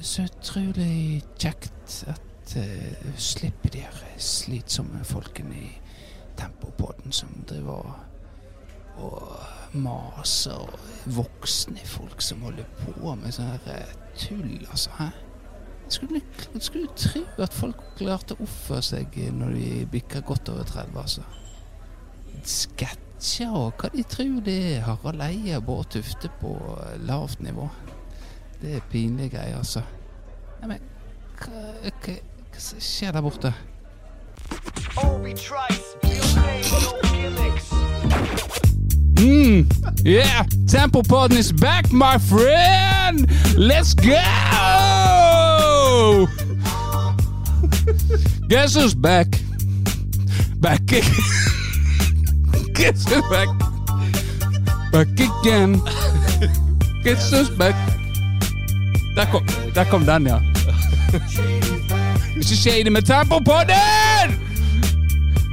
så utrolig kjekt at uh, slipper de her slitsomme folkene i Tempopodden som driver og, maser, og voksne folk som holder på med sånn her eh, tull, altså. Hæ? Skulle, skulle tro at folk klarte å oppføre seg når de bikker godt over 30, altså. Sketsjer og hva de tror det er. Harald Eia Bård Tufte på lavt nivå. Det er pinlige greier, altså. Nei, men hva, hva, hva som skjer der borte? Obi Trice, real name, no gimmicks. Mm, yeah, Temple Podden is back, my friend! Let's go! Guess who's back? Back again. Guess who's back? Back again. Guess who's back? Der kom, der kom den, ja. Ikke shady med tempo på den!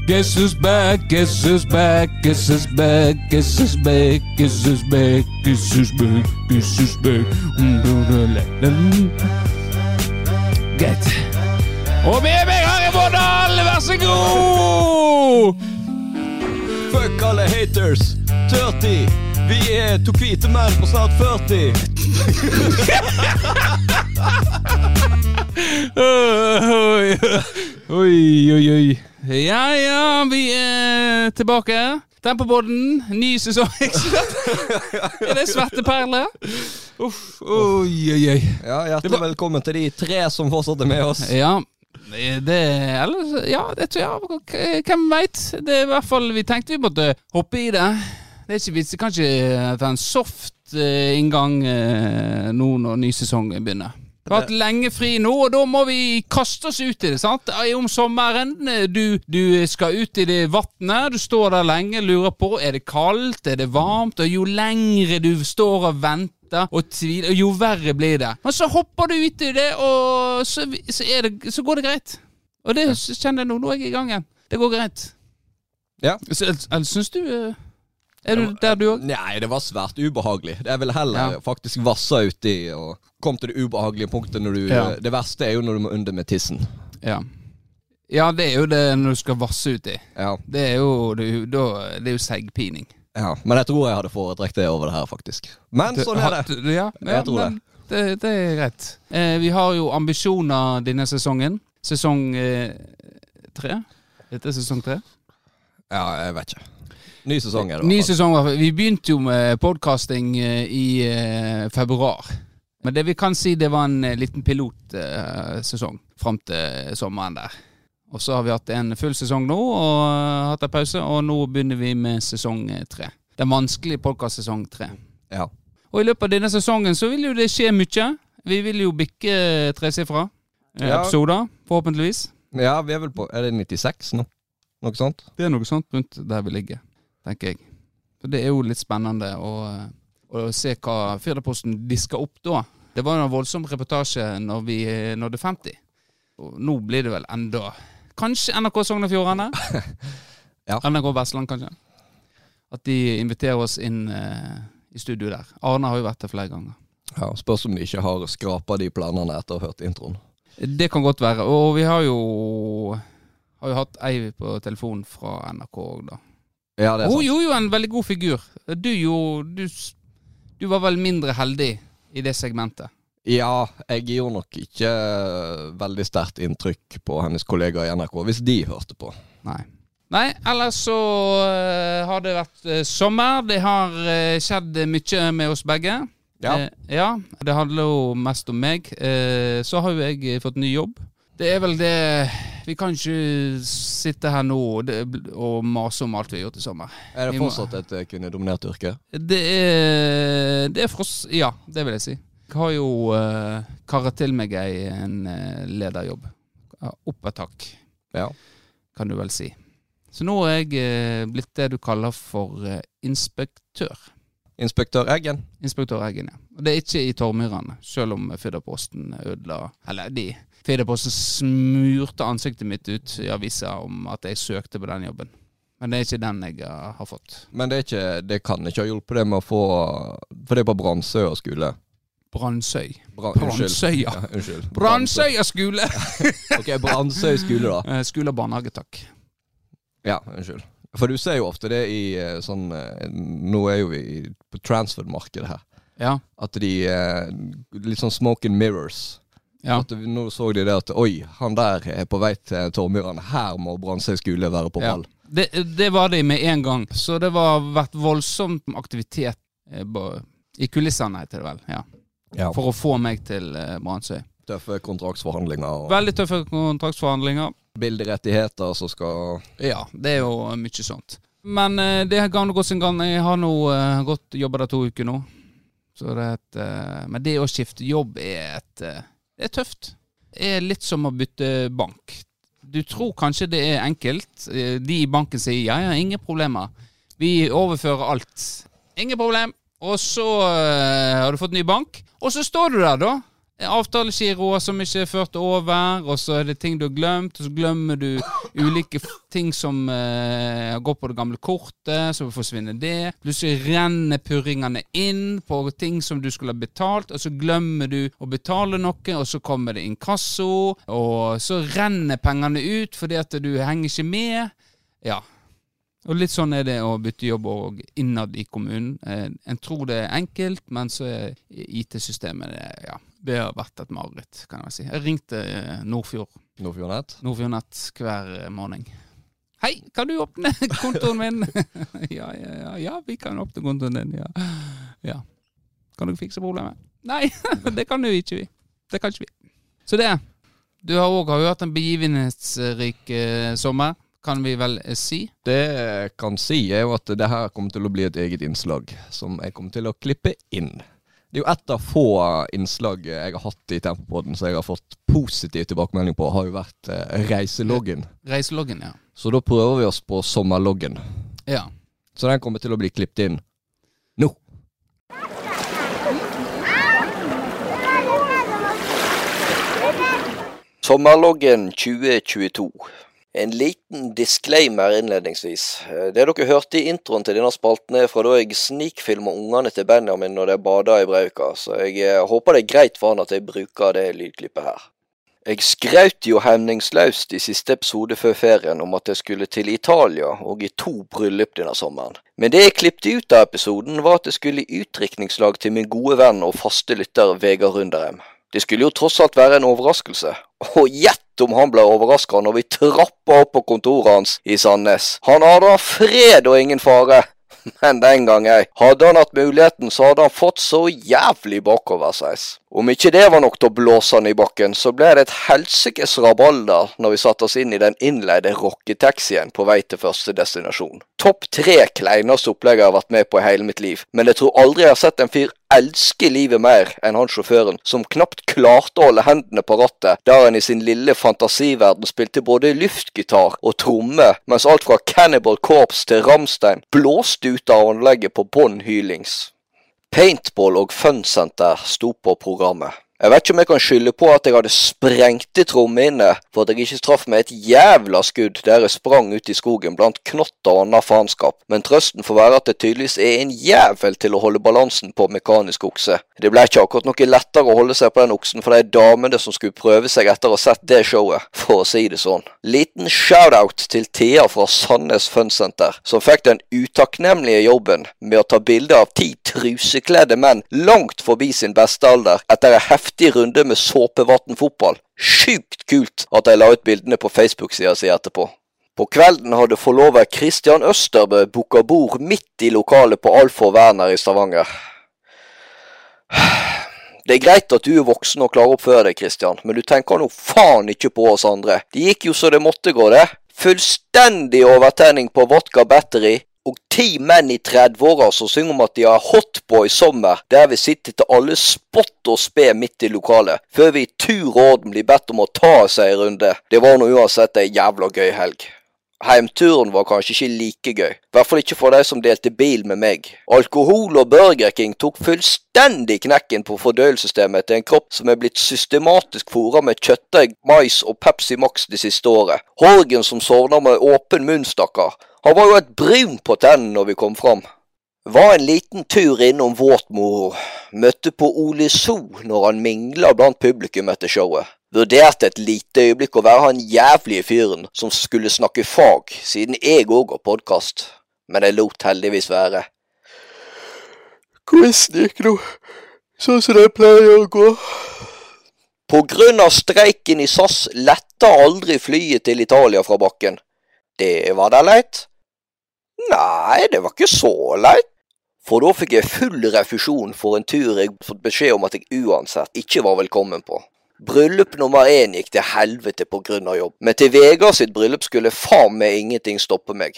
Guess who's back, guess who's back, guess who's back, guess who's back, guess who's back, guess who's back, guess who's back. Mm, Greit. Og med meg har jeg Vårdal, vær så god! Fuck alle haters. 30. Vi er to hvite menn på snart 40. Oi, oi, oi. Ja, ja, vi er tilbake. Tempobåten, ny sesong. er det svetteperler? Uff, oi, oi, oi. Ja, Hjertelig velkommen til de tre som fortsatt er med oss. Ja, det Eller, ja, det tror jeg Hvem veit? Det er i hvert fall Vi tenkte vi måtte hoppe i det. Det er ikke vits Kan kanskje ta en soft eh, inngang eh, nå når ny sesong begynner. Vi har hatt lenge fri nå, og da må vi kaste oss ut i det. sant? Eh, Om sommeren, eh, du, du skal ut i det vannet, du står der lenge, lurer på er det kaldt, er det varmt, og jo lengre du står og venter og tviler, jo verre blir det. Men så hopper du ut i det, og så, så, det, så går det greit. Og det kjenner jeg nå. Nå er jeg i gang igjen. Det går greit. Ja. Eller syns du eh, Er du der, du òg? Nei, det var svært ubehagelig. Jeg ville heller Ja. faktisk vassa uti og kom til det ubehagelige punktet når du Ja. Det verste er jo når du må under med tissen. Ja. Ja, det er jo det når du skal vasse uti. Ja. Det er jo, det er jo, da- det er jo seigpining. ja. Men jeg tror jeg hadde foretrekt det over det her, faktisk. Men sånn er det. det. Ja, ja, Jeg tror men det. Det er greit. Eh, vi har jo ambisjoner denne sesongen. Sesong eh, tre? Dette er sesong tre? Ja, jeg vet ikke. Ny sesong er det. Ny sesong. Vi begynte jo med podkasting i eh, februar. Men det vi kan si, det var en eh, liten pilotsesong fram til sommeren der. Og så har vi hatt en full sesong nå, og eh, hatt en pause, og nå begynner vi med sesong eh, tre. Den vanskelige podkastsesong tre. Ja. Og i løpet av denne sesongen så vil jo det skje mye. Vi vil jo bikke tresifra eh, Ja. episoder, forhåpentligvis. ja, vi er vel på Er det 96 nå? Noe sånt? Det er noe sånt rundt der vi ligger, tenker jeg. For det er jo litt spennende å, å se hva Firdaposten disker opp da. Det var en voldsom reportasje når vi nådde 50. Og nå blir det vel enda Kanskje NRK Sogn og Fjordane? Ja. NRK Vestland, kanskje. At de inviterer oss inn eh, i studio der. Arne har jo vært der flere ganger. Ja, Spørs om de ikke har skrapa de planene etter å ha hørt introen. Det kan godt være. Og vi har jo har jo hatt ei på telefon fra NRK òg, da. Ja, det er Hun sant. gjorde jo en veldig god figur. Du, jo, du, s- du var vel mindre heldig i det segmentet. Ja, jeg gjorde nok ikke veldig sterkt inntrykk på hennes kollegaer i NRK, hvis de hørte på. Nei. Nei, ellers så eh, har det vært eh, sommer. Det har eh, skjedd mye med oss begge. Ja. Eh, ja. Det handler jo mest om meg. Eh, så har jo jeg fått ny jobb. Det er vel det Vi kan ikke sitte her nå og, det, og mase om alt vi har gjort i sommer. Er det fortsatt et eh, kvinnedominert yrke? Det er, det er for oss Ja, det vil jeg si. Jeg har jo uh, karret til meg ei, en uh, lederjobb. Ja, Opp et hakk, Ja. kan du vel si. Så nå er jeg uh, blitt det du kaller for uh, inspektør. Inspektør Eggen. Inspektør Eggen, ja. Og det er ikke i Tormyrene, selv om Firdaposten ødela Eller de. Firdaposten smurte ansiktet mitt ut i avisa om at jeg søkte på den jobben. Men det er ikke den jeg eh, har fått. Men det, ikke, det kan ikke ha hjulpet det med å få For det er på Brannsø og skole. Brandsøy. Brandsøya. Ja, unnskyld. Brandsøya skole! Ok, Brandsøy skole, da. Eh, skole og barnehage, takk. Ja, unnskyld. For du ser jo ofte det i eh, sånn Nå er jo vi på transfer-markedet her. Ja. At de Litt sånn smoke and mirrors. Ja. At vi- nå så de det at Oi, han der er på vei til Tormyran. Her må Brannsøy skole være på Ja. ball. Det, det var de med en gang. Så det har vært voldsom aktivitet eh, i kulissene, heter det vel. Ja. Ja. For å få meg til Brannsøy. Tøffe kontraktsforhandlinger og Veldig tøffe kontraktsforhandlinger. bilderettigheter som skal Ja, det er jo mye sånt. Men eh, det har gått sin gang. Jeg har nå gått jobba der to uker nå. Så det er et, eh, men det å skifte jobb er et eh, Det er tøft. Det er litt som å bytte bank. Du tror kanskje det er enkelt. Eh, De i banken sier ja, ja, ingen problemer. Vi overfører alt. Ingen problem. Og så eh, har du fått ny bank, og så står du der, da. Avtalegiroer som ikke er ført over, og så er det ting du har glemt, og så glemmer du ulike ting som uh, går på det gamle kortet, så forsvinner det. Plutselig renner purringene inn på ting som du skulle ha betalt, og så glemmer du å betale noe, og så kommer det inkasso, og så renner pengene ut fordi at du henger ikke med. Ja. Og litt sånn er det å bytte jobb og innad i kommunen. Eh, en tror det er enkelt, men så er IT-systemet ja, det har vært et mareritt, kan jeg si. Jeg ringte eh, Nordfjord, Nordfjord Nett. Nordfjord Nett hver eh, morgen. Hei, kan du åpne kontoen min? ja, ja, ja, ja, vi kan åpne kontoen din, ja. ja. Kan du fikse problemet? Nei, det kan jo ikke vi. Det kan ikke vi. Så det. Du har òg hatt en begivenhetsrik eh, sommer, kan vi vel eh, si. Det jeg kan si, er jo at det her kommer til å bli et eget innslag som jeg kommer til å klippe inn. Det er jo ett av få innslag jeg har hatt i Tempopodden som jeg har fått positiv tilbakemelding på, har jo vært eh, reiseloggen. Reiseloggen, ja. Så da prøver vi oss på sommerloggen. Ja. Så den kommer til å bli klippet inn nå. Sommerloggen 2022. En liten disclaimer innledningsvis. Eh, Det dere hørte i introen til denne spalten er fra da jeg snikfilma ungene til Benjamin når de bada i Brauka, så jeg eh, håper det er greit for han at jeg bruker det lydklippet her. Jeg skraut jo hemningsløst i siste episode før ferien om at jeg skulle til Italia og i to bryllup denne sommeren. Men det jeg klippet ut av episoden, var at jeg skulle i utdrikningslag til min gode venn og faste lytter Vegard Runderheim. Det skulle jo tross alt være en overraskelse. Og gjett om han ble overraska når vi trappa opp på kontoret hans i Sandnes. Han hadde fred og ingen fare. Men den gang ei, hadde han hatt muligheten, så hadde han fått så jævlig bakoversveis. Om ikke det var nok til å blåse han i bakken, så ble det et helsikes rabalder når vi satte oss inn i den innleide rocketaxien på vei til første destinasjon. Topp tre kleineste opplegg jeg har vært med på i hele mitt liv, men jeg tror aldri jeg har sett en fyr elske livet mer enn han sjåføren, som knapt klarte å holde hendene på rattet der han i sin lille fantasiverden spilte både luftgitar og tromme, mens alt fra Cannibal Corpse til Ramstein blåste ut av anlegget på bånn hylings. Paintball og Funcenter sto på programmet. Jeg vet ikke om jeg kan skylde på at jeg hadde sprengte trommehinner for at jeg ikke traff med et jævla skudd der jeg sprang ut i skogen blant knotter og annet faenskap, men trøsten får være at det tydeligvis er en jævel til å holde balansen på mekanisk okse. Det ble ikke akkurat noe lettere å holde seg på den oksen for de damene som skulle prøve seg etter å ha sett det showet, for å si det sånn. Liten shout-out til Thea fra Sandnes Funsenter, som fikk den utakknemlige jobben med å ta bilde av ti trusekledde menn langt forbi sin beste alder etter en heftig runde med såpevatnfotball. Sjukt kult at de la ut bildene på Facebook-sida si etterpå. På kvelden hadde forlover Christian Østerbø booka bord midt i lokalet på Alfa Werner i Stavanger. Det er greit at du er voksen og klarer å oppføre deg, Christian, men du tenker nå faen ikke på oss andre. Det gikk jo så det måtte gå, det. Fullstendig overtenning på vodka battery, og ti menn i 30-åra som synger om at de har hotboy sommer, der vi sitter til alle spott og spe midt i lokalet, før vi i tur og orden blir bedt om å ta seg en runde. Det var nå uansett ei jævla gøy helg. Heimturen var kanskje ikke like gøy, i hvert fall ikke for de som delte bil med meg. Alkohol og Burger King tok fullstendig knekken på fordøyelsessystemet til en kropp som er blitt systematisk fôra med kjøttdeig, mais og Pepsi Max det siste året. Horgen som sovna med åpen munn, stakkar. Han var jo et brun på tennene når vi kom fram. Var en liten tur innom Våtmoro. Møtte på Ole So når han mingla blant publikum etter showet. Vurderte et lite øyeblikk å være han jævlige fyren som skulle snakke fag, siden jeg òg har podkast. Men jeg lot heldigvis være. Quizen gikk nå sånn som det pleier å gå. På grunn av streiken i SAS letta aldri flyet til Italia fra bakken. Det var da leit? Nei, det var ikke så leit. For da fikk jeg full refusjon for en tur jeg fått beskjed om at jeg uansett ikke var velkommen på. Bryllup nummer én gikk til helvete på grunn av jobb, men til Vegard sitt bryllup skulle faen meg ingenting stoppe meg.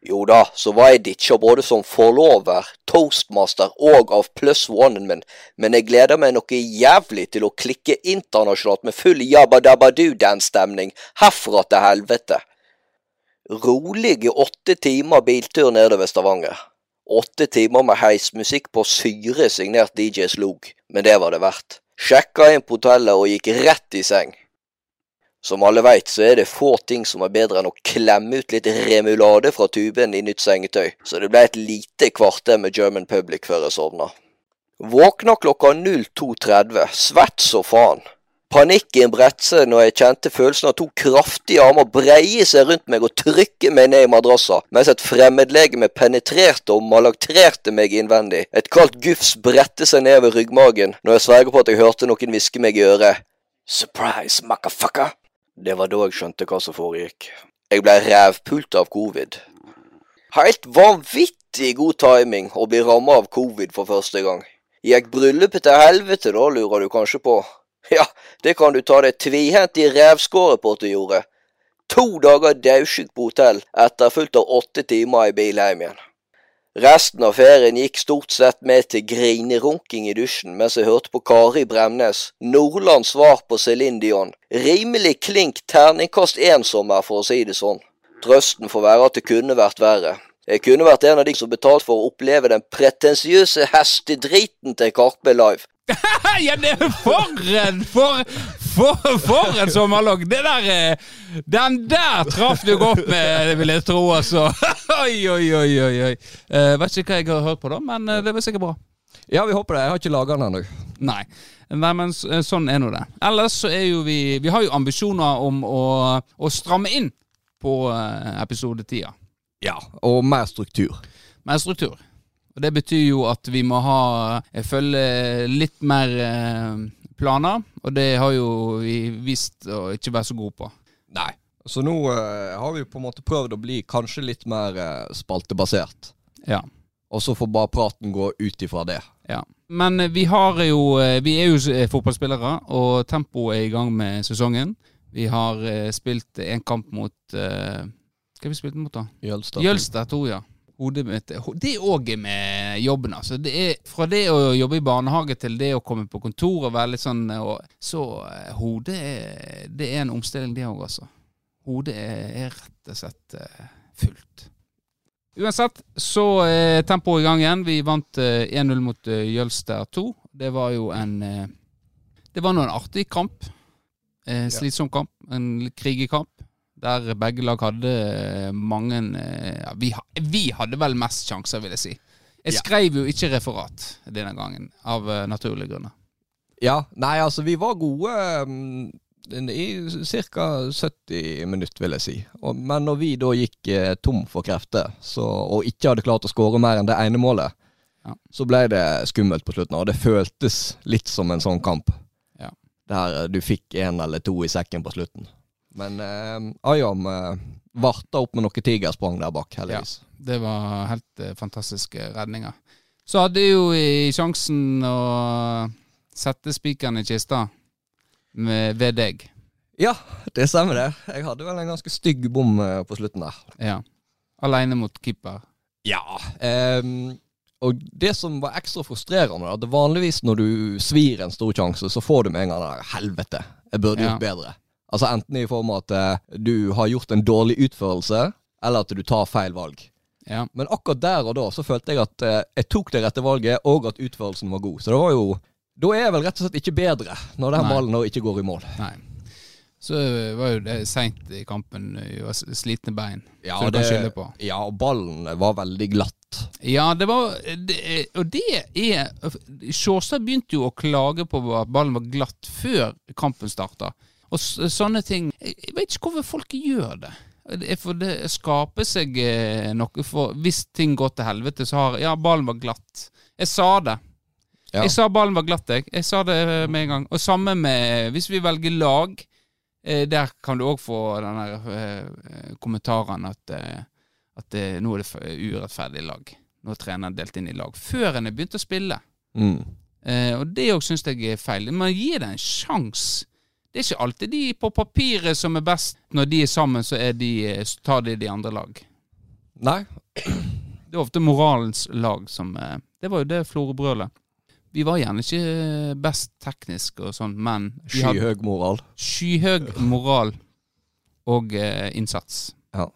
Jo da, så var jeg ditcha både som forlover, toastmaster og av pluss onen min, men jeg gleder meg noe jævlig til å klikke internasjonalt med full jabba-dabba-du-dance-stemning herfra til helvete. Rolige åtte timer biltur nedover Stavanger. Åtte timer med heismusikk på syre signert DJ Slog, men det var det verdt. Sjekka inn på hotellet og gikk rett i seng. Som alle veit, så er det få ting som er bedre enn å klemme ut litt remulade fra tuben i nytt sengetøy, så det ble et lite kvarter med German Public før jeg sovna. Våkna klokka 02.30, svett så faen. Panikken bredte seg når jeg kjente følelsen av to kraftige armer breie seg rundt meg og trykke meg ned i madrassa, mens et fremmedlegeme penetrerte og malaktrerte meg innvendig. Et kaldt gufs bredte seg ned ved ryggmagen når jeg sverger på at jeg hørte noen hviske meg i øret. Surprise, motherfucker! Det var da jeg skjønte hva som foregikk. Jeg ble rævpult av covid. Helt vanvittig god timing å bli ramma av covid for første gang. Gikk bryllupet til helvete da, lurer du kanskje på? Ja, det kan du ta deg tvihendt i revskåret på at du gjorde. To dager daudsjuk på hotell, etterfulgt av åtte timer i bil hjem igjen. Resten av ferien gikk stort sett med til grinerunking i dusjen mens jeg hørte på Kari Bremnes, Nordlands svar på Céline Dion. Rimelig klink terningkast én-sommer, for å si det sånn. Trøsten får være at det kunne vært verre. Jeg kunne vært en av de som betalte for å oppleve den pretensiøse hestedriten til Karpe Live. ja, det er for en For, for, for en sommerlogg! Det der eh, Den der traff du godt med, vil jeg tro, altså. oi, oi, oi, oi. Eh, vet ikke hva jeg har hørt på, da, men eh, det var sikkert bra. Ja, vi håper det. Jeg har ikke laga den ennå. Nei. Nei, men sånn er nå det. Ellers så er jo vi Vi har jo ambisjoner om å, å stramme inn på episode episodetida. Ja, og mer struktur. Mer struktur. Og Det betyr jo at vi må ha eh, følge litt mer eh, planer, og det har jo vi vist å ikke være så gode på. Nei. Så nå eh, har vi på en måte prøvd å bli kanskje litt mer eh, spaltebasert. Ja. Og så får bare praten gå ut ifra det. ja. Men eh, vi har jo Vi er jo fotballspillere, og tempoet er i gang med sesongen. Vi har eh, spilt en kamp mot Hva har vi spilt mot, da? Jølstad. Jølster 2, ja. Hodet mitt Det òg er med jobben, altså. Det er fra det å jobbe i barnehage til det å komme på kontor og være litt sånn og, Så eh, hodet er Det er en omstilling, det òg, altså. Hodet er, er rett og slett eh, fullt. Uansett så er tempoet i gang igjen. Vi vant eh, 1-0 mot eh, Jølster 2. Det var jo en eh, Det var nå en artig kamp. Eh, slitsom kamp. En krigekamp. Der begge lag hadde eh, mange eh, ja, vi, vi hadde vel mest sjanser, vil jeg si. Jeg Ja. skrev jo ikke referat denne gangen, av eh, naturlige grunner. Ja, nei, altså, vi var gode um, i ca. 70 minutter, vil jeg si. Og, men når vi da gikk eh, tom for krefter, så, og ikke hadde klart å skåre mer enn det ene målet, Ja. så ble det skummelt på slutten. Og det føltes litt som en sånn kamp. Ja. Der du fikk en eller to i sekken på slutten. Men eh, Ayam eh, varta opp med noen tigersprang der bak, heldigvis. Det var helt eh, fantastiske redninger. Så hadde jo i sjansen å sette spikeren i kista med, ved deg. Ja. det stemmer det. Jeg hadde vel en ganske stygg bom eh, på slutten der. Ja. Aleine mot keeper. Ja. ehm, og det som var ekstra frustrerende, at vanligvis når du svir en stor sjanse, så får du med en gang der helvete, jeg burde Ja. gjort bedre. Altså enten i form av at eh, du har gjort en dårlig utførelse, eller at du tar feil valg. Ja. Men akkurat der og da så følte jeg at eh, jeg tok det rette valget, og at utførelsen var god. Så det var jo Da er jeg vel rett og slett ikke bedre, når den ballen nå ikke går i mål. Nei. Så var jo det seint i kampen. Slitne bein. Ja, Så du kan skylde på. ja, og ballen var veldig glatt glatt. Ja, det var det, Og det er Sjåstad begynte jo å klage på at ballen var glatt før kampen starta. Og sånne ting Jeg vet ikke hvorfor folk gjør det. For det skaper seg eh, noe for Hvis ting går til helvete, så har Ja, ballen var glatt. Jeg sa det. Ja. Jeg sa ballen var glatt, jeg. Jeg sa det eh, med en gang. Og samme med Hvis vi velger lag, eh, der kan du òg få den der eh, kommentaren at, eh, at eh, nå er det urettferdig lag. Nå er treneren delt inn i lag. Før en er begynt å spille. Mm. Eh, og det òg syns jeg er feil. Man gir det en sjanse. Det er ikke alltid de på papiret som er best. Når de er sammen, så, er de, eh, så tar de de andre lag. Nei. Det er ofte moralens lag som eh, Det var jo det Florø-brølet. Vi var gjerne ikke eh, best teknisk og sånn, men Skyhøg moral. Skyhøg moral og eh, innsats. Ja.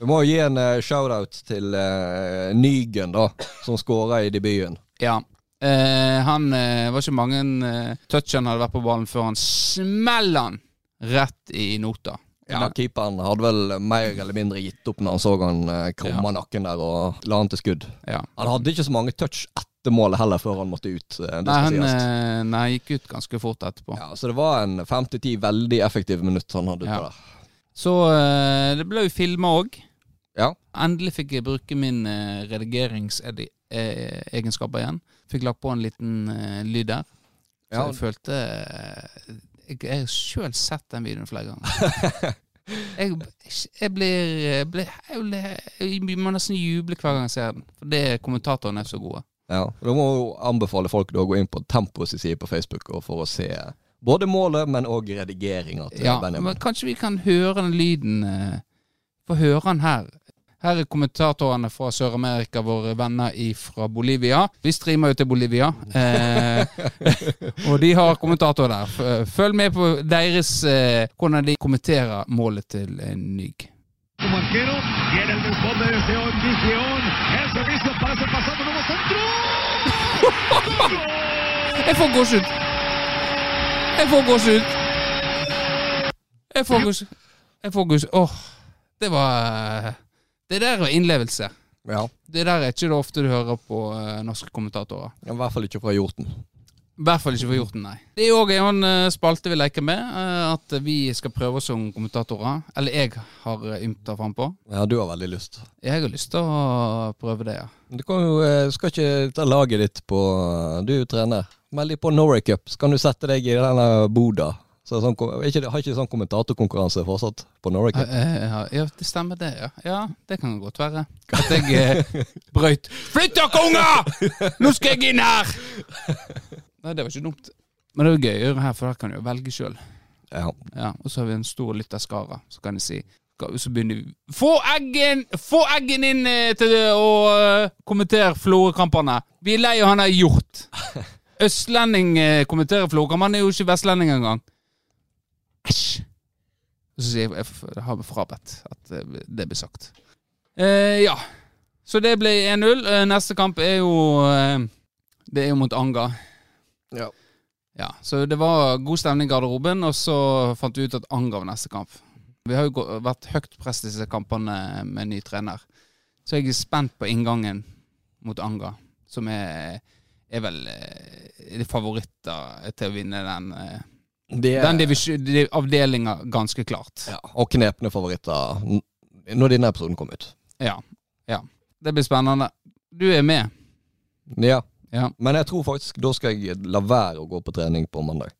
Vi må gi en uh, shout-out til uh, Nygen, da, som skåra i debuten. Ja. Eh, han eh, var ikke mange eh, touch han hadde vært på ballen før han smeller han rett i nota. Ja, Keeperen hadde vel mer eller mindre gitt opp når han så han uh, krumma nakken der og la han til skudd. Ja. Han hadde ikke så mange touch etter målet heller før han måtte ut. eh, Nei, han eh, nei, gikk ut ganske fort etterpå. Ja, så det var en fem til ti veldig effektive minutt han hadde Ja. der. Så eh, det ble jo filma òg. Ja. Endelig fikk jeg bruke min redigeringsegenskaper igjen. Fikk lagt på en liten uh, lyd der. Så Ja. jeg følte eh, Jeg har sjøl sett den videoen flere ganger. jeg, jeg blir, jeg blir jeg blir, Jeg må nesten juble hver gang jeg ser den. For det kommentatorene er så gode. Ja, og Da må jeg anbefale folk å gå inn på Tempos side på Facebook for å se både målet, men òg redigeringa til Ja, Benjamin. men Kanskje vi kan høre den lyden eh, Få høre den her. Her er kommentatorene fra Sør-Amerika, våre venner fra Bolivia. Vi streamer jo til Bolivia. Eh, og de har kommentator der. Følg med på deres eh, hvordan de kommenterer målet til eh, Nyg. Jeg får gåsehud! Jeg får gåsehud! Jeg får gåsehud. Åh, oh. Det var eh, Det der er innlevelse. Ja, Det der er ikke det ofte du hører på uh, norske kommentatorer. I hvert fall ikke fra Hjorten. I hvert fall ikke fra hjorten, nei. Det er òg en eh, spalte vi leker med, uh, at vi skal prøve oss som kommentatorer. Eller jeg har ymta frampå. Ja, du har veldig lyst. Jeg har lyst til å prøve det, ja. Du kan jo, skal ikke ta laget ditt på Du er trener. Meld deg på Norway Cup, så kan du sette deg i denne boda. Så sånn, ikke, har ikke sånn kommentatorkonkurranse fortsatt på Norway Cup? Eh, ja, Ja, det stemmer det, ja. Ja, det kan godt være. At jeg eh, brøyt Flytt dere, unger! Nå skal jeg inn her! Nei, det var ikke dumt. Men det er jo gøy å gjøre her, for der kan du jo velge sjøl. Ja. Ja, og så har vi en stor lytterskare, så kan jeg si Så begynner vi Få Eggen Få Eggen inn eh, til å eh, kommentere Florø-kampene! Vi er lei av han der hjort. Østlending eh, kommenterer Florø-kamp, han er jo ikke vestlending engang. Æsj! Så sier jeg jeg har frabedt at eh, det blir sagt. Eh, ja. Så det ble 1-0. Eh, neste kamp er jo eh, Det er jo mot Anga. Ja. Ja, Så det var god stemning i garderoben, og så fant vi ut at Anga var neste kamp. Vi har jo vært høyt press disse kampene med ny trener. Så jeg er spent på inngangen mot Anga, som er, er vel er favoritter til å vinne den, eh, Det er, den de- avdelinga, ganske klart. ja, og knepne favoritter når denne episoden kom ut. Ja. ja. Det blir spennende. Du er med. Ja. Ja. Men jeg tror faktisk da skal jeg la være å gå på trening på mandag.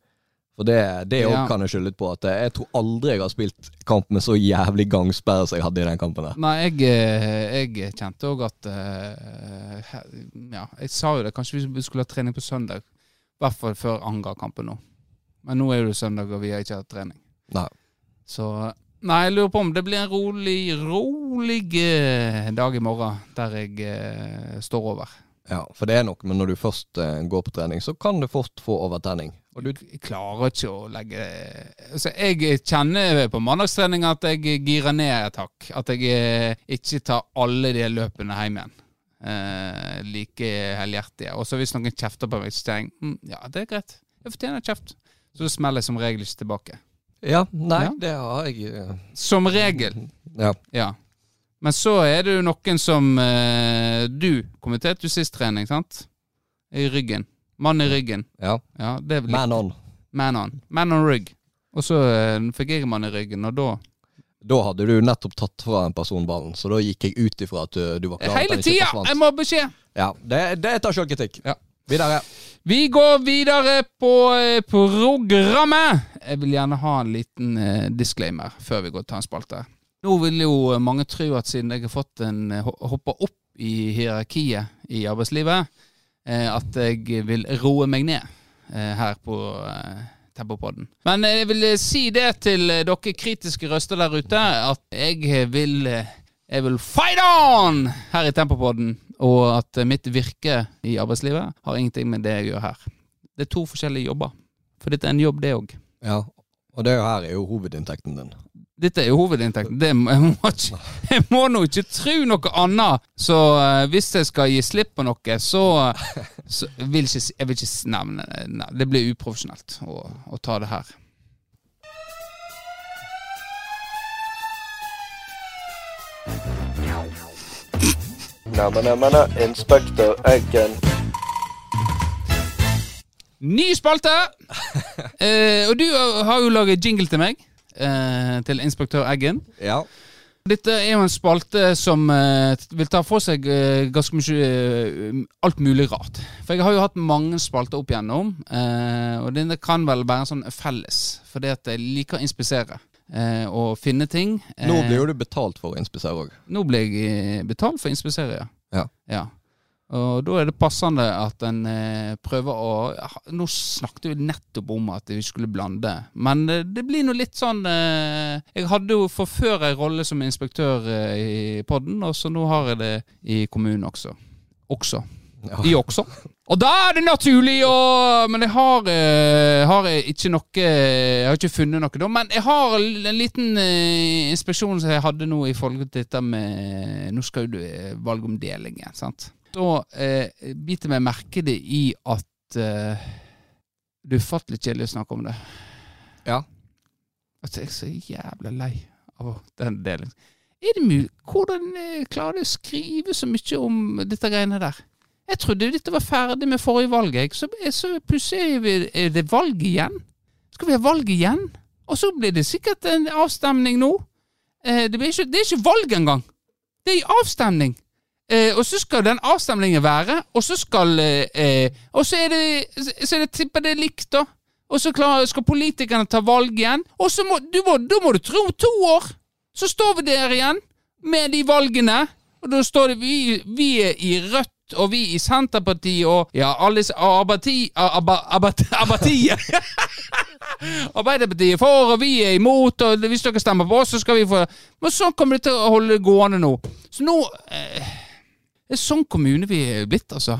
For det, det Ja. kan jeg skylde på. At jeg tror aldri jeg har spilt kamp med så jævlig gangsperre som jeg hadde i den kampen der. Nei, jeg, eh, jeg kjente òg at eh, Ja, jeg sa jo det. Kanskje vi skulle ha trening på søndag. I hvert fall før Anga-kampen nå. Men nå er det søndag, og vi har ikke hatt trening. Nei. Så Nei, jeg lurer på om det blir en rolig, rolig eh, dag i morgen der jeg eh, står over. Ja, for det er nok, men når du først eh, går på trening, så kan du fort få overtenning. Og du, Jeg klarer ikke å legge altså, Jeg kjenner på mandagstrening at jeg girer ned et hakk. At jeg eh, ikke tar alle de løpene hjem igjen. Eh, like helhjertige. Og så hvis noen kjefter på meg, så tenker jeg mm, ja, det er greit. Jeg fortjener kjeft. Så smeller jeg som regel ikke tilbake. ja, nei, Ja. det har jeg eh, Som regel, Ja. ja. Men så er det jo noen som eh, Du kommenterte jo sist trening, sant? I ryggen. Mann i ryggen. Ja. Ja, det er Man on. Man on. Man on rygg. Og så eh, fikk jeg mann i ryggen, og da Da hadde du nettopp tatt fra en person ballen, så da gikk jeg ut ifra at du, du var klar. Hele tida! Jeg må ha beskjed! Ja, det, det tar sjølkritikk. Ja. Videre. Vi går videre på eh, programmet. Jeg vil gjerne ha en liten eh, disclaimer før vi går til en spalte. Nå vil jo mange tro at siden jeg har fått en eh, hoppa opp i hierarkiet i arbeidslivet, at jeg vil roe meg ned her på Tempopodden. Men jeg vil si det til dere kritiske røster der ute, at jeg vil jeg vil fight on her i Tempopodden, og at eh, mitt virke i arbeidslivet har ingenting med det jeg gjør her. Det er to forskjellige jobber. For dette er en jobb, det òg. Ja, og det her er jo hovedinntekten din. Dette er jo hovedinntekten. Det må, jeg, må ikke, jeg må nå ikke tro noe annet. Så eh, hvis jeg skal gi slipp på noe, så, så vil ikke, jeg vil ikke nevne det. Det blir uprofesjonelt å, å ta det her. Næmen, Inspektør Eggen. Ny spalte! Eh, og du har jo laget jingle til meg. Eh, til Inspektør Eggen. Ja. Dette er jo en spalte som eh, vil ta for seg eh, ganske mye eh, alt mulig rart. For jeg har jo hatt mange spalter opp igjennom, eh, og denne kan vel være en sånn felles. Fordi at jeg liker å inspisere og finne ting. Nå Eh, blir jo du betalt for å inspisere òg. nå blir jeg eh, betalt for å inspisere, ja. Ja. ja. Og da er det passende at en eh, prøver å Nå snakket vi nettopp om at vi skulle blande, men eh, det blir nå litt sånn eh, Jeg hadde jo for før en rolle som inspektør eh, i podden, og så nå har jeg det i kommunen også. Også. De også. Og da er det naturlig å Men jeg har, eh, har ikke noe Jeg har ikke funnet noe da. Men jeg har en liten eh, inspeksjon som jeg hadde nå i forhold til dette med Nå skal jo du eh, valge om deling igjen, sant. Da eh, biter meg merke det i at eh, Det er ufattelig kjedelig å snakke om det. Ja. At jeg er så jævla lei av den delingen. Er det mulig? Hvordan eh, klarer du å skrive så mye om dette greiene der? Jeg trodde dette var ferdig med forrige valg, jeg. Så, så plutselig er det valg igjen. Skal vi ha valg igjen? Og så blir det sikkert en avstemning nå. Eh, det, ikke, det er ikke valg engang. Det er avstemning. Eh, og så skal den avstemningen være, og så skal eh, eh, Og så er det Så er det tipper det er likt, da. Og så klar, skal politikerne ta valg igjen. Og så må du må, da må du tro to år! Så står vi der igjen med de valgene. Og da står det vi, vi i Rødt, og vi i Senterpartiet, og ja, alle Arbeiderpartiet. Arbeiderpartiet er for, og vi er imot, og hvis dere stemmer på oss, så skal vi få Men sånn kommer det til å holde gående nå. Så nå eh, Det er sånn kommune vi er blitt, altså.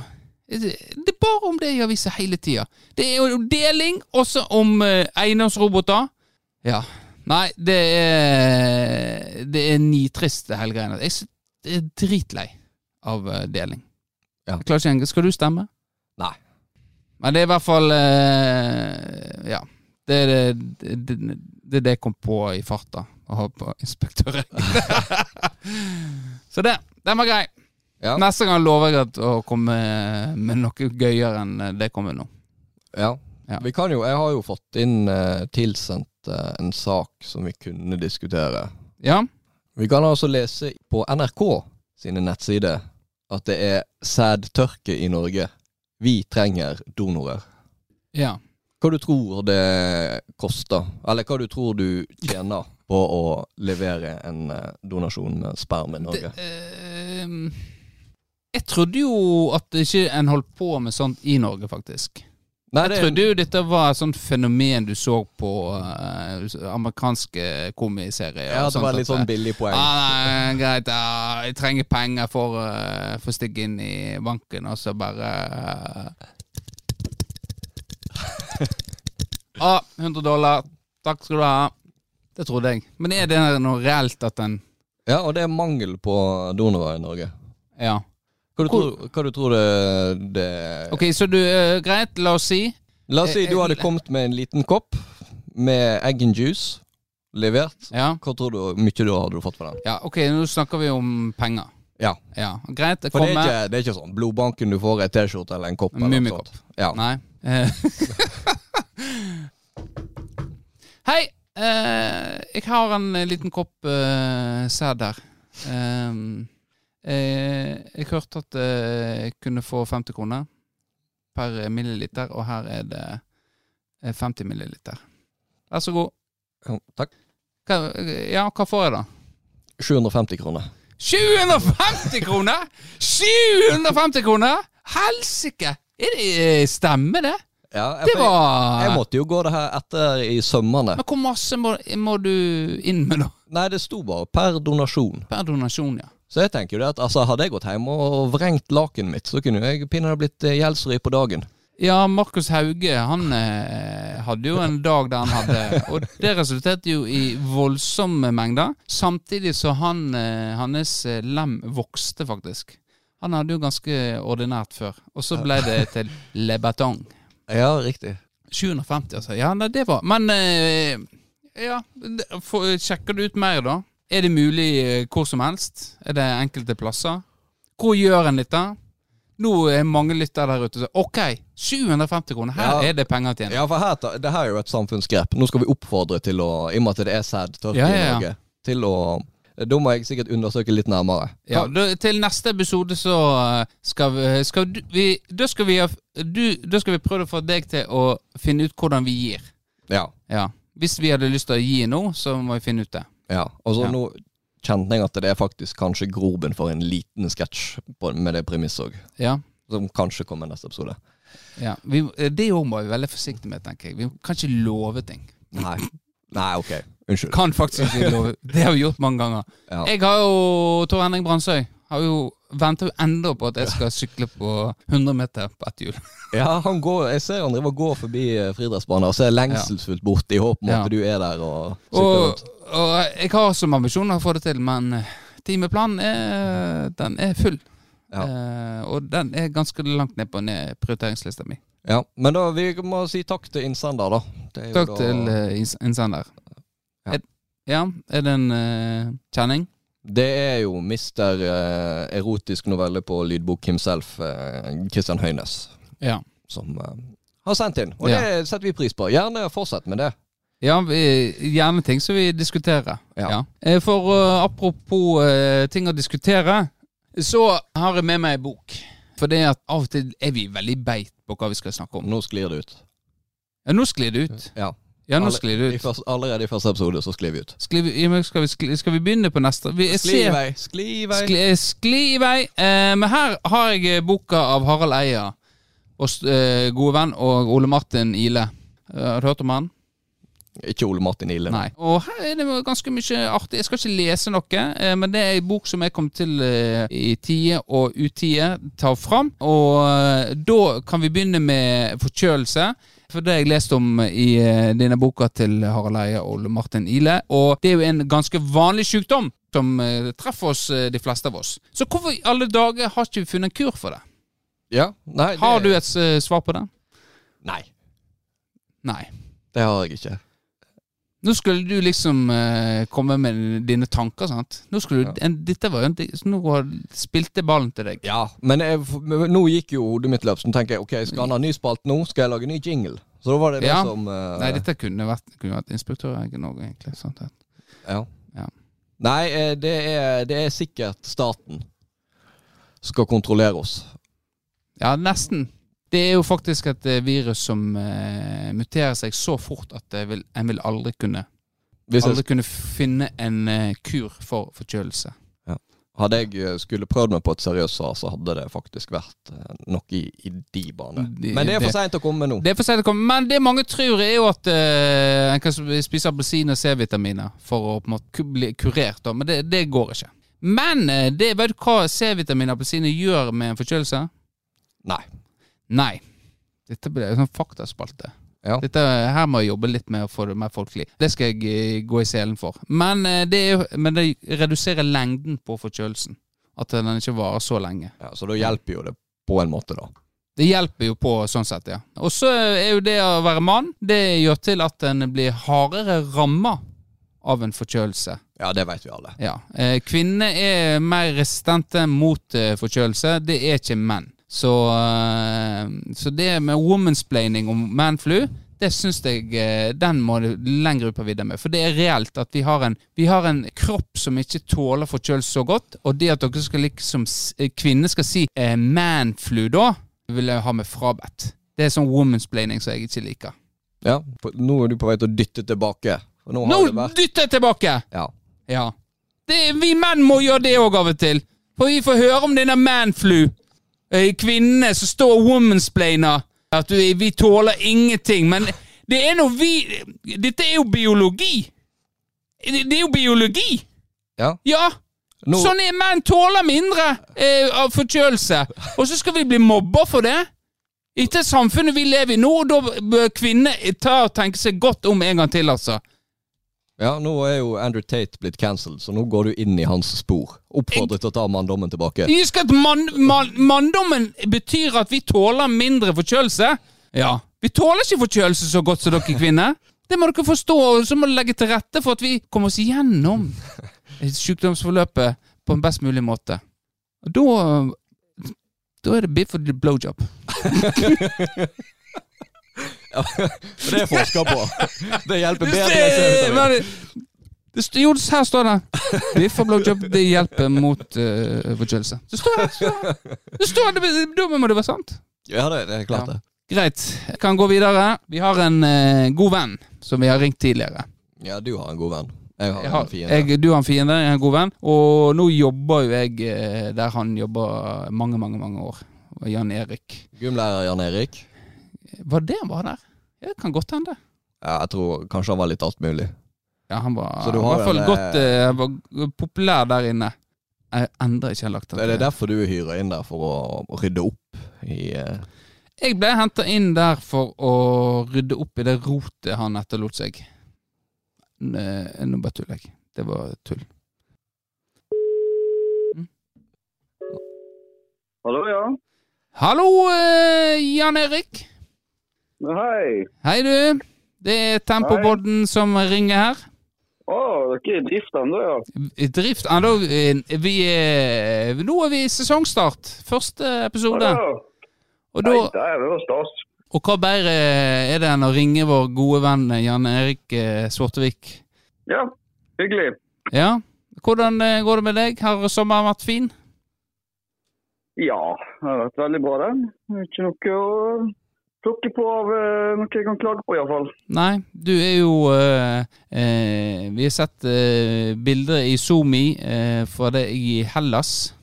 Det er bare om det i avisa hele tida. Det er jo deling, også om eh, eiendomsroboter. Ja. Nei, det er Det er nitrist, det hele greia. Jeg er dritlei av eh, deling. Ja. Jeg klarer ikke engang. Skal du stemme? Nei. Men det er i hvert fall eh, Ja. Det er det, det, det, det jeg kom på i farta. Å ha på inspektøren. Så det. Den var grei. Ja. Neste gang lover jeg at å komme med noe gøyere enn det kommer nå. Ja. Ja. Vi kan jo, jeg har jo fått inn eh, tilsendt eh, en sak som vi kunne diskutere. Ja? Vi kan altså lese på NRK sine nettsider at det er sædtørke i Norge. Vi trenger donorer. Ja. Hva du tror det koster, eller hva du tror du tjener på å levere en eh, donasjon med sperm i Norge? Det, ehm, jeg trodde jo at ikke en holdt på med sånt i Norge, faktisk. Nei, Jeg trodde jo dette var et sånt fenomen du så på uh, amerikanske komiserier. ja, det var litt at, sånn billig poeng. Ah, nei, greit, ja, jeg trenger penger for, uh, for å stikke inn i banken, og så bare uh, ah, 100 dollar. Takk skal du ha. Det trodde jeg. Men er det noe reelt at den Ja, og det er mangel på donorer i Norge. Ja. Hva du tror, hva du tror det, det Ok, så du uh, Greit, la oss si La oss si Eh, du eh, hadde kommet med en liten kopp med egg and juice, levert. Ja. Hva tror du mye du hadde fått for den? ja, ok, nå snakker vi om penger. Ja. Ja, Greit, det For det er, ikke, det er ikke sånn blodbanken du får ei T-skjorte eller en kopp. Mummikopp. Ja. Nei. Eh. Hei! eh, jeg har en liten kopp uh, sæd her. Um, eh, jeg hørte at eh, jeg kunne få 50 kroner per milliliter, og her er det eh, 50 milliliter. Vær så god. Ja, Takk. Hva, ja, hva får jeg da? 750 kroner. 750 kroner! 750 kroner! Helsike! Er eh, Stemmer det? Ja, jeg, Det var jeg måtte jo gå det her etter i sømmene. Men hvor masse må, må du inn med, da? Nei, det sto bare per donasjon. Per donasjon, ja. Så jeg tenker jo det at altså, hadde jeg gått hjem og vrengt lakenet mitt, så kunne jeg pinadø blitt eh, gjeldsfri på dagen. Ja, Markus Hauge han eh, hadde jo en dag der han hadde Og det resulterte jo i voldsomme mengder. Samtidig så han, eh, hans eh, lem vokste, faktisk. Han hadde jo ganske ordinært før. Og så ble det til Le Batong. Ja, riktig. 750, altså. Ja, nei, det var Men eh, ja, for, sjekker du ut mer, da? Er det mulig eh, hvor som helst? Er det enkelte plasser? Hvor gjør en dette? Nå er mange lyttere der ute som OK, 750 kroner, her Ja. er det penger til. Ja, for her, det her er jo et samfunnsgrep. Nå skal vi oppfordre til å, i og med at det er sæd tørke Ja, ja, i. Norge, til å Da må jeg sikkert undersøke litt nærmere. Ja, da, til neste episode så eh, skal vi, skal du, vi Da skal vi du, Da skal vi prøve å få deg til å finne ut hvordan vi gir. Ja. Ja. Hvis vi hadde lyst til å gi nå, så må vi finne ut det. Ja. Og så Ja. nå kjente jeg at det er faktisk kanskje groben for en liten sketsj med det premisset òg. Ja. Som kanskje kommer i neste episode. ja. Vi, det òg må vi være veldig forsiktige med, tenker jeg. Vi kan ikke love ting. Nei. Nei, ok. Unnskyld. Kan faktisk ikke love. Det har vi gjort mange ganger. Ja. Jeg har jo Tor Henning Bransøy Har jo Venter jo enda på at jeg skal sykle på 100 meter på ett hjul. Ja, han går, jeg ser han driver og går forbi eh, friidrettsbanen og ser lengselsfullt bort i håp om at du er der og sykler Og, rundt. og jeg har som ambisjon å få det til, men eh, timeplanen er, den er full. Ja. Eh, og den er ganske langt ned på ned prioriteringslista mi. Ja, men da vi må si takk til innsender, da. Takk da- til uh, innsender. Ja. Er, ja, er det en uh, kjenning? Det er jo mister eh, erotisk novelle på lydbok himself, eh, Christian Høines, Ja. som eh, har sendt inn. Og Ja. det setter vi pris på. Gjerne fortsett med det. Ja, vi, gjerne ting som vi diskuterer. Ja. Eh, For eh, apropos eh, ting å diskutere, så har jeg med meg en bok. For det at av og til er vi veldig beit på hva vi skal snakke om. Nå sklir det ut. Ja, nå sklir det ut. Ja. Ja, nå sklir det I ut. første, allerede i første episode så sklir vi ut. Sklir vi, ja, skal, vi, skli, skal vi begynne på neste? Vi, Skli i vei, skli i vei. Skli, skli i vei. Eh, men her har jeg eh, boka av Harald Eia og eh, gode venn og Ole Martin Ile. Eh, har du hørt om han? Ikke Ole Martin Ile. Nei. Og her er det ganske mye artig. Jeg skal ikke lese noe, eh, men det er en bok som jeg kom til eh, i tide og utide ta fram. Og eh, da kan vi begynne med forkjølelse. For det jeg lest om i eh, denne boka til Harald Eia og Martin Ile. Og det er jo en ganske vanlig sykdom som eh, treffer oss, eh, de fleste av oss. Så hvorfor i alle dager har ikke vi funnet en kur for det? Ja? Nei, det, Har du et svar på det? Nei, Nei. det har jeg ikke. Nå skulle du liksom eh, komme med dine tanker, sant? Nå skulle du, en, dette var jo en, Nå har- spilte ballen til deg. Ja, men jeg, nå gikk jo hodet mitt løp, så nå tenker jeg ok, skal han ha ny spalt nå, skal jeg lage ny jingle. Så da var det det Ja. som eh, Nei, dette kunne vært, kunne vært inspektøregen òg, egentlig. Sant? Ja. Ja. Nei, eh, det er, det er sikkert staten skal kontrollere oss. Ja, nesten. Det er jo faktisk et eh, virus som uh, muterer seg så fort at det vil, en vil aldri kunne Hvis Aldri kunne finne en uh, kur for forkjølelse. hadde jeg eh, skulle prøvd meg på et seriøst svar, så hadde det faktisk vært uh, noe i, i de baner. Men det er for seint å komme nå. Det er for sent å komme, men det mange tror er jo at eh, en kan spise appelsin og C-vitaminer for å på en måte bli kurert, da. men det, det går ikke. Men eh, det, vet du hva C-vitamin og appelsiner gjør med en forkjølelse? Nei. Nei. Dette blir en sånn faktaspalte. Ja. Dette, her må jeg jobbe litt med å få det mer folkelig. Det skal jeg eh, gå i selen for. Men, eh, det, er, men det reduserer lengden på forkjølelsen. At den ikke varer så lenge. Ja, så da hjelper jo det på en måte, da. Det hjelper jo på sånn sett, ja. Og så er jo det å være mann, det gjør til at en blir hardere ramma av en forkjølelse. Ja, det vet vi alle. Ja. Eh, kvinner er mer resistente mot eh, forkjølelse. Det er ikke menn. Så, eh, så det med womansplaining om manflu, det syns jeg eh, den må du lenger ut på vidda med. For det er reelt at vi har, en, vi har en kropp som ikke tåler forkjølelse så godt. Og det at dere skal liksom eh, kvinner skal si eh, manflu da, vil jeg ha med frabedt. Det er sånn womansplaining som jeg ikke liker. Ja, Nå er du på vei til å dytte tilbake. Nå har Nå dytter jeg tilbake! Ja. Ja. Det, vi menn må gjøre det òg av og til. For vi får høre om denne manflu. Eh, Kvinnene som står og womansplainer. At vi, vi tåler ingenting. Men det er noe vi Dette er jo biologi. Det, det er jo biologi. Ja. Ja. No. Sånn er menn tåler mindre eh, av forkjølelse. Og så skal vi bli mobba for det? etter samfunnet vi lever i nå, da bør kvinner ta og tenke seg godt om en gang til, altså. Ja, nå er jo Andrew Tate blitt cancelled, så nå går du inn i hans spor. Oppfordret til å ta manndommen tilbake. Husk at man, man, manndommen betyr at vi tåler mindre forkjølelse. Ja. Vi tåler ikke forkjølelse så godt som dere kvinner. Det må dere forstå, og så må dere legge til rette for at vi kommer oss igjennom sykdomsforløpet på en best mulig måte. Og da Da er det biff og blowjob. For det er forska på. Det hjelper bedre enn C-vitamin. jo, her står det. Biff og blowjob det hjelper mot uh, forkjølelse. Det står det. står- Det står det, Da må det være sant. Ja, det, det er klart Ja. det. Greit. Jeg kan gå videre. Vi har en uh, god venn som vi har ringt tidligere. Ja, du har en god venn. Jeg har Jeg har, en fiende. jeg, du har en fiende, jeg har en god venn. Og nå jobber jo jeg eh, der han jobber mange, mange mange år. Jan Erik. Gymlærer Jan Erik. Var det han var der? Ja, det kan godt hende. Ja, jeg tror kanskje han var litt altmulig. Ja, han var i hvert fall en, godt eh, han var populær der inne. Jeg endrer ikke lagt Det er det derfor du hyrer inn der, for å, å rydde opp i eh, Jeg ble henta inn der for å rydde opp i det rotet han etterlot seg. Nå bare tuller jeg. Det var tull. Hallo, ja. Hallo, eh, Jan Erik. Hei. Hei, du. Det er Tempobodden som ringer her. Å, dere er drift ennå, ja. I Drift da, eh, vi er, Nå er vi i sesongstart. Første episode. Ja. Og, Nei, da, det er jo stas. og hva bedre er det enn å ringe vår gode venn Jan Erik Svortevik? Ja, hyggelig. Ja. Hvordan eh, går det med deg? Har sommeren vært fin? Ja, det har vært veldig bra, den. Det Ikke noe å plukke på av uh, noe jeg kan klage på, iallfall. Nei, du er jo uh, uh, Vi har sett bilder i Zoomi fra deg i Hellas.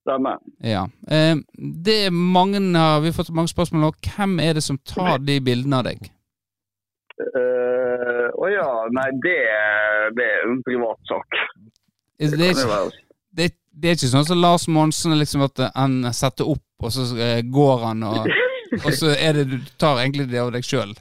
Stemmer. Ja. Det er mange vi har fått mange spørsmål nå. Hvem er det som tar de bildene av deg? Å ja, nei, det, det er en privatsak. Det er, det ikke, det, det er ikke sånn som Lars Monsen, liksom at han setter opp, og så går han, og, og så er det du tar egentlig det av deg sjøl.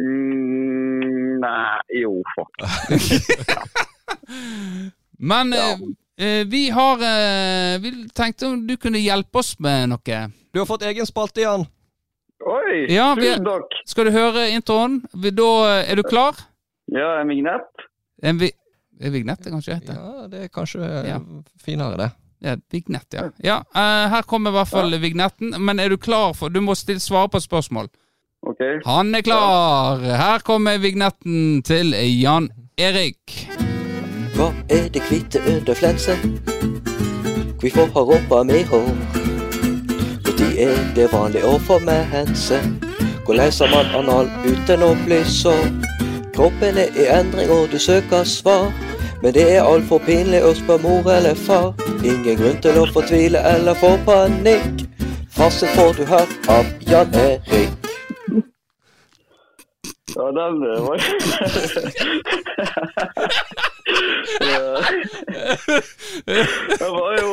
Mm, nei, jo, faktisk. Men eh, eh, vi har eh, Vi tenkte om du kunne hjelpe oss med noe. Du har fått egen spalte, Jan. Oi, Ja, vi- tusen takk. Skal du høre introen? Vi- Da eh, Er du klar? Ja, en vignett. En vi Vignett det kanskje heter? Ja, det er kanskje Ja. finere, det. Ja, Vignett, ja. ja uh, her kommer i hvert fall vignetten. Men er du klar for Du må stille, svare på et spørsmål. OK. Han er klar! Her kommer vignetten til Jan Erik. Hva er det hvite under flensen? Hvorfor har rumpa mi hår? Når er det vanlig å få mense? Hvordan har man anal uten å bli sår? Kroppen er i endring og du søker svar. Men det er altfor pinlig å spørre mor eller far. Ingen grunn til å fortvile eller få panikk. Fasen får du her av Jan Erik. Ja, den var. Det var jo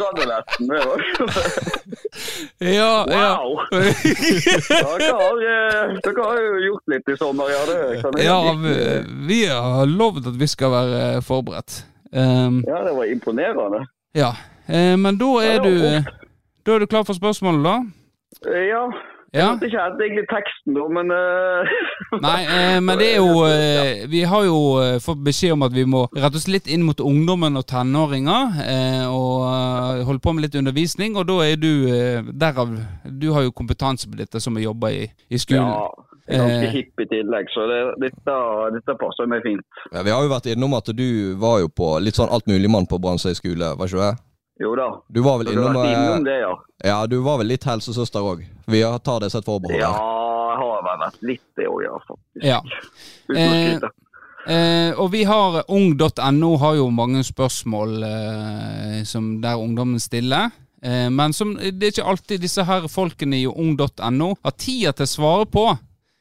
Randaletten. Det var jo Ja, ja. Wow! Dere har, eh, dere har jo gjort litt i sommer, ja. Det kan jeg Ja, vi, vi har lovd at vi skal være forberedt. Um, ja, det var imponerende. ja, Eh, men da er du Da er du klar for spørsmålet, da? Eh, Ja, Jeg vet ikke helt egentlig teksten, da, men uh... Nei, eh, men det er jo eh, Vi har jo eh, fått beskjed om at vi må rette oss litt inn mot ungdommen og tenåringer. Eh, og eh, holde på med litt undervisning. Og da er du eh, derav Du har jo kompetanse på dette som jobber i, i skolen. Ja, jeg er ganske hipp i tillegg, så det, dette, dette passer meg fint. Ja, vi har jo vært innom at du var jo på litt sånn altmuligmann på Brannsøy skole, var ikke det? Jo da. Du var vel innom, innom eh, det, ja? Ja, du var vel litt helsesøster òg. Vi har- tar det som et forbehold. Ja, jeg har vel vært litt det òg, ja, faktisk. Ja. Uten å Eh. Eh, og vi har ung.no har jo mange spørsmål eh, som der ungdommen stiller. Eh, men som, det er ikke alltid disse her folkene i ung.no har tida til å svare på.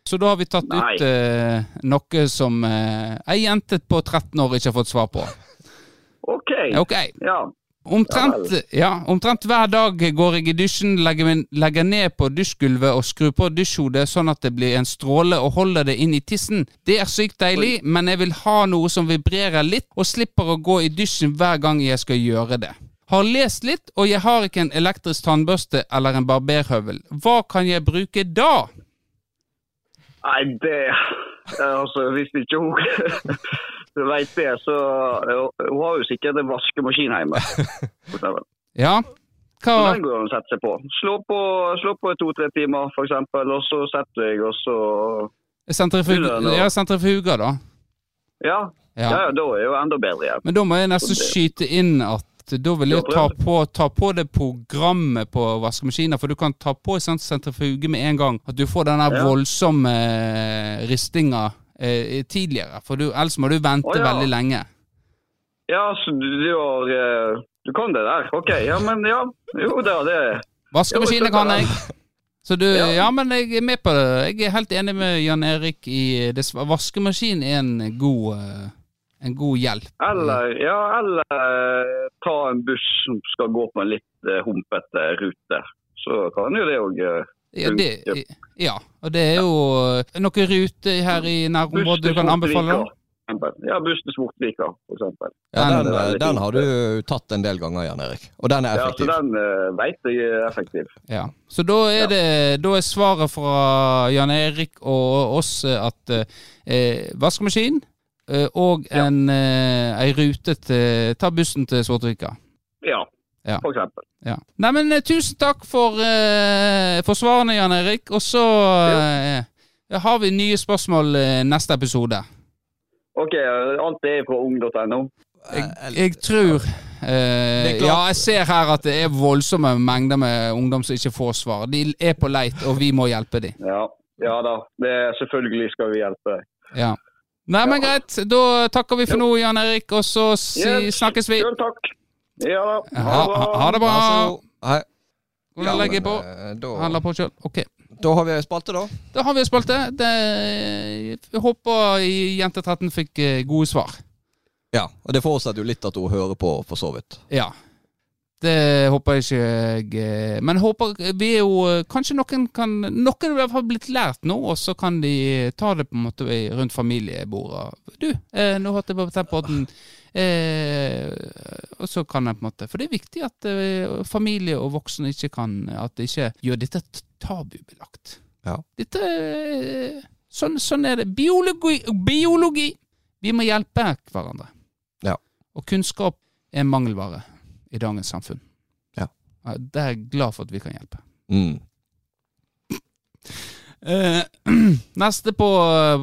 Så da har vi tatt Nei. ut eh, noe som eh, ei jente på 13 år ikke har fått svar på. OK. okay. Ja. Omtrent, ja, omtrent hver dag går jeg i dusjen, legger, min, legger ned på dusjgulvet og skrur på dusjhodet sånn at det blir en stråle og holder det inn i tissen. Det er sykt deilig, men jeg vil ha noe som vibrerer litt, og slipper å gå i dusjen hver gang jeg skal gjøre det. Har lest litt, og jeg har ikke en elektrisk tannbørste eller en barberhøvel. Hva kan jeg bruke da? Nei, det Altså, hvis ikke hun du vet det, så Hun har jo sikkert en vaskemaskin hjemme. Ja, Så hva den går an å sette seg på. Slå på, slå på i to-tre timer, f.eks., og så setter jeg, og så Sentrifuga, ja, sentrifuga da. Ja. Ja. Ja, ja, da er jo enda bedre igjen. Men da må jeg nesten skyte inn at da vil jeg ta på, ta på det programmet på vaskemaskinen, for du kan ta på en sånn sentrifuge med en gang. At du får den der Ja. voldsomme eh, ristinga eh, tidligere. For du, ellers må du vente ja. veldig lenge. Ja, så du, du har eh, Du kan det der? OK. Ja, men ja. Jo da, det Vaskemaskinen kan jeg. Så du, ja. Ja. men jeg er med på det. Jeg er helt enig med Jan Erik i det. Vaskemaskin er en god, eh, en god hjelp. Eller, ja, eller eh, ta en buss som skal gå på en litt humpete rute. Så kan jo det òg Ja, det, ja, og det er jo eh, noen ruter her i nærområdet du kan anbefale? Ja, bussen til Svortvika, eksempel. Ja, Den den, den har du tatt en del ganger, Jan Erik. Og den er effektiv. Ja, så den uh, veit jeg er effektiv. Ja. Så da er, det, da er svaret fra Jan Erik og oss at eh, vaskemaskin eh, og en eh, ei rute til Ta bussen til Svartvika. Ja, Ja. for eksempel. Ja. Nei, men eh, tusen takk for, uh, for svarene, Jan Erik. Og så eh, har vi nye spørsmål uh, neste episode. OK, alt er på ung.no. Jeg, jeg tror. Ja, jeg ser her at det er voldsomme mengder med ungdom som ikke får svar. De er på leit, og vi må hjelpe dem. Ja. ja da, det, selvfølgelig skal vi hjelpe deg. Ja. Nei, men greit. Da takker vi for nå, Jan Erik, og så si, Yes, snakkes vi. Selv takk. Ja da. Ha, ha, ha det bra. Hei. Hvordan legger jeg på? eh, Da, Handler på sjøl. Ok. da har vi spalte, da. Da har vi ei spalte. Det, jeg håper Jente 13 fikk eh, gode svar. Ja, og det forutsetter jo litt at hun hører på, for så vidt. Ja. Det håper jeg ikke jeg eh, Men håper vi er jo Kanskje noen kan Noen har i hvert fall blitt lært nå, og så kan de ta det på en måte rundt familiebordet. Du, eh, nå hørte jeg på den eh, og så kan jeg på en måte For det er viktig at eh, familie og voksne ikke kan At det ikke gjør dette tabubelagt. Ja. Dette eh, sånn, sånn er det. Biologi, biologi! Vi må hjelpe hverandre. Ja. Og kunnskap er mangelvare i dagens samfunn. Ja. Det er jeg glad for at vi kan hjelpe. Mm. Eh, neste på,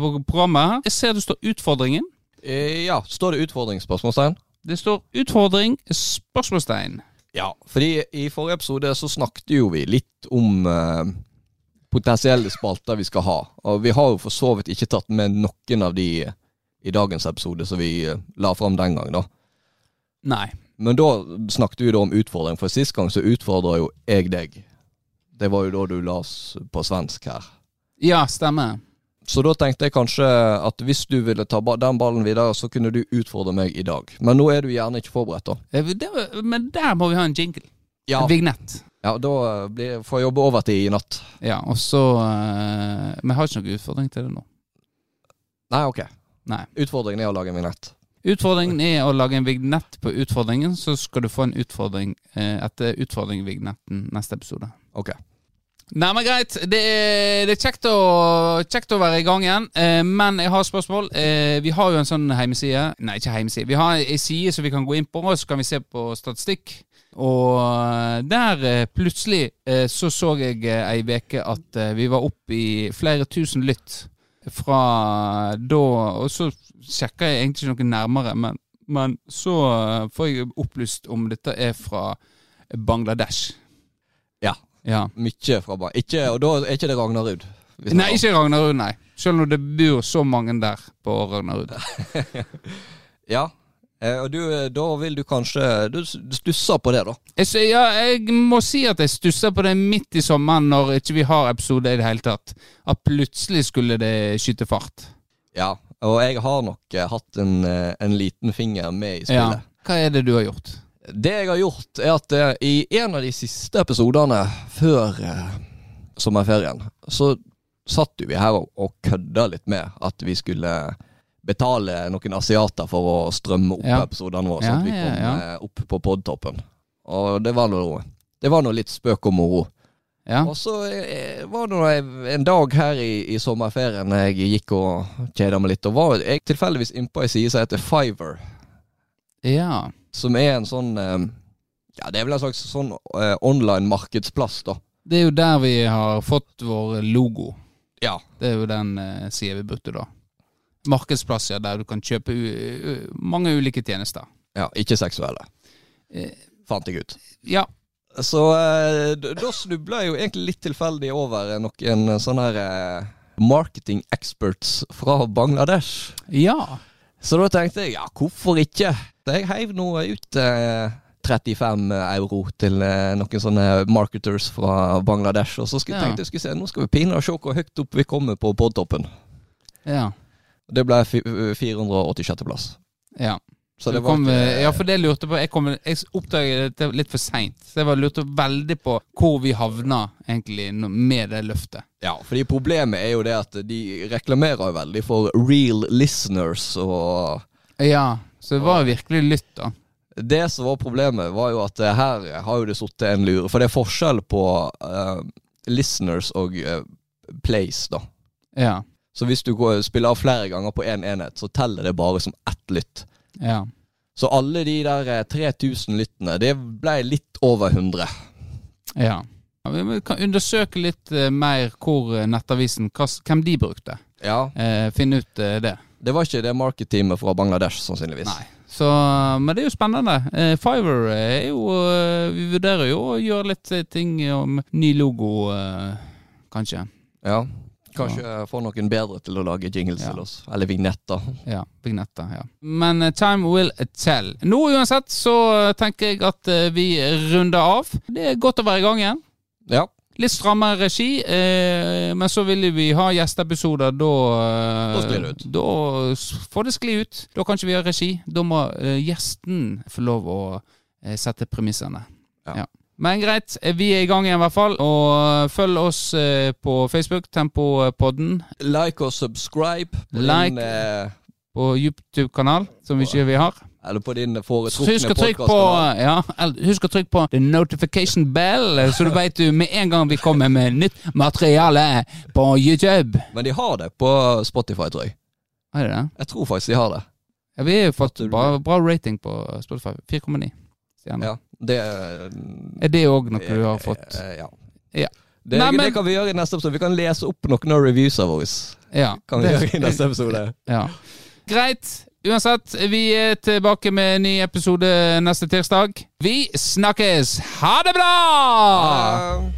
på programmet Jeg ser det står utfordringen. Eh, ja, står det utfordringsspørsmålstegn? Det står utfordring, spørsmålstegn. Ja, fordi i forrige episode så snakket jo vi litt om eh, potensielle spalter vi skal ha. Og vi har jo for så vidt ikke tatt med noen av de i dagens episode som vi eh, la fram den gang, da. Nei. Men da snakket vi da om utfordring, for sist gang så utfordra jo jeg deg. Det var jo da du las på svensk her. Ja, stemmer. Så da tenkte jeg kanskje at hvis du ville ta den ballen videre, så kunne du utfordre meg i dag. Men nå er du gjerne ikke forberedt, da. Eh, men der må vi ha en jingle. Ja, En vignett. ja da eh, blir, får jeg jobbe overtid i natt. Ja, og så eh, Men jeg har ikke noen utfordring til det nå. Nei, ok. Nei. Utfordringen er å lage en vignett. Utfordringen er å lage en vignett på utfordringen, så skal du få en utfordring eh, etter utfordringvignetten neste episode. Ok. Nei, men greit. Det er, det er kjekt, å, kjekt å være i gang igjen. Eh, men jeg har spørsmål. Eh, vi har jo en sånn heimeside Nei, ikke heimeside. Vi har ei side som vi kan gå inn på, og så kan vi se på statistikk. Og eh, der eh, plutselig eh, så så jeg eh, ei veke at vi var oppe i flere tusen lytt fra da Og så sjekka jeg egentlig ikke noe nærmere, men, men så får jeg opplyst om dette er fra Bangladesh. Ja. Mye fra. Ikke, og da er ikke det Ragnarud. Nei, ikke Ragnarud, nei. Selv om det bor så mange der på Ragnarud. Ja. Eh, og du, eh, da vil du kanskje Du stusser på det, da. Jeg, ja, jeg må si at jeg stusser på det midt i sommeren når ikke vi har episode i det hele tatt. At plutselig skulle det skyte fart. Ja. Og jeg har nok eh, hatt en, en liten finger med i spillet. Ja. Hva er det du har gjort? Det jeg har gjort, er at eh, i en av de siste episodene før eh, sommerferien, så satt jo vi her og, og kødda litt med at vi skulle betale noen asiater for å strømme opp Ja. episodene våre, sånn at vi ja, kom ja. eh, opp på podtoppen. Og det var noe det var noe litt spøk og moro. Ja. Og så eh, var det noe, en dag her i, i sommerferien jeg gikk og kjeda meg litt, og var jeg tilfeldigvis innpå ei side som heter Fiver ja. Som er en sånn eh, Ja, det er vel en slags sånn eh, online markedsplass, da. Det er jo der vi har fått vår logo. Ja. Det er jo den eh, sida vi brukte da. Markedsplasser der du kan kjøpe mange ulike tjenester. ja ikke seksuelle. Eh, Fant jeg ut. Ja. Så eh, da snubla jeg jo egentlig litt tilfeldig over noen sånne her eh, marketing experts fra Bangladesh. Ja. Så da tenkte jeg ja, hvorfor ikke? Jeg heiv nå ut eh, 35 euro til eh, noen sånne marketers fra Bangladesh. Og så skulle, Ja. tenkte jeg skulle se, nå skal vi pinadø se hvor høyt opp vi kommer på podtoppen. Ja. Det ble fi- 486. plass. ja. Så det kom, var ikke, eh, ja, for det lurte på Jeg, kom, jeg oppdaget det litt for seint. Så jeg var lurte veldig på hvor vi havna egentlig med det løftet. Ja, fordi problemet er jo det at de reklamerer veldig for real listeners, og Ja, så det var virkelig lytt, da. det som var problemet, var jo at eh, her har jo det sittet en lure. For det er forskjell på uh, listeners og uh, plays, da. Ja. Så hvis du går, spiller av flere ganger på én en enhet, så teller det bare som ett lytt. Ja. Så alle de der eh, 3000 lyttene, det ble litt over 100. ja. Vi kan undersøke litt eh, mer hvor eh, Nettavisen Hvem de brukte. Ja, Eh, finne ut eh, det. Det var ikke det marketteamet fra Bangladesh, sannsynligvis. Nei. Så, men det er jo spennende. Eh, Fiver er jo eh, Vi vurderer jo å gjøre litt eh, ting om ny logo, eh, kanskje. Ja, Kanskje få noen bedre til å lage jingles Ja. til oss. Eller vignetter. Ja, vignetter. ja. Men eh, time will tell. Nå uansett så eh, tenker jeg at eh, vi runder av. Det er godt å være i gang igjen. Ja. Litt strammere regi, eh, men så vil vi ha gjesteepisoder. Da eh, Da sklir det ut. Da får det skli ut. Da kan ikke vi ha regi. Da må eh, gjesten få lov å sette premissene. Ja. Men greit, eh, vi er i gang igjen i hvert fall. Og følg oss eh, på Facebook, Tempopodden, Like og subscribe på Like. din, eh, på YouTube-kanal, som vi ikke vi har. Eller på din foretrukne podcastkanal. ja, husk å trykke på the notification bell, eh, så du du med en gang vi kommer med nytt materiale på YouTube. Men de har det på Spotify, tror jeg. Er det det? Jeg tror faktisk de har det. Ja, vi har fått bra, bra rating på Spotify. 4,9 stjerner. Ja, det Er det òg noe du har fått? Eh, Ja. Ja. Det, Nei, men- det kan vi gjøre i neste episode. Vi kan lese opp noen av reviewsa våre. Ja. Kan vi det- gjøre i neste episode. Ja. Greit. Uansett, vi er tilbake med en ny episode neste tirsdag. Vi snakkes! Ha det bra! Ha det.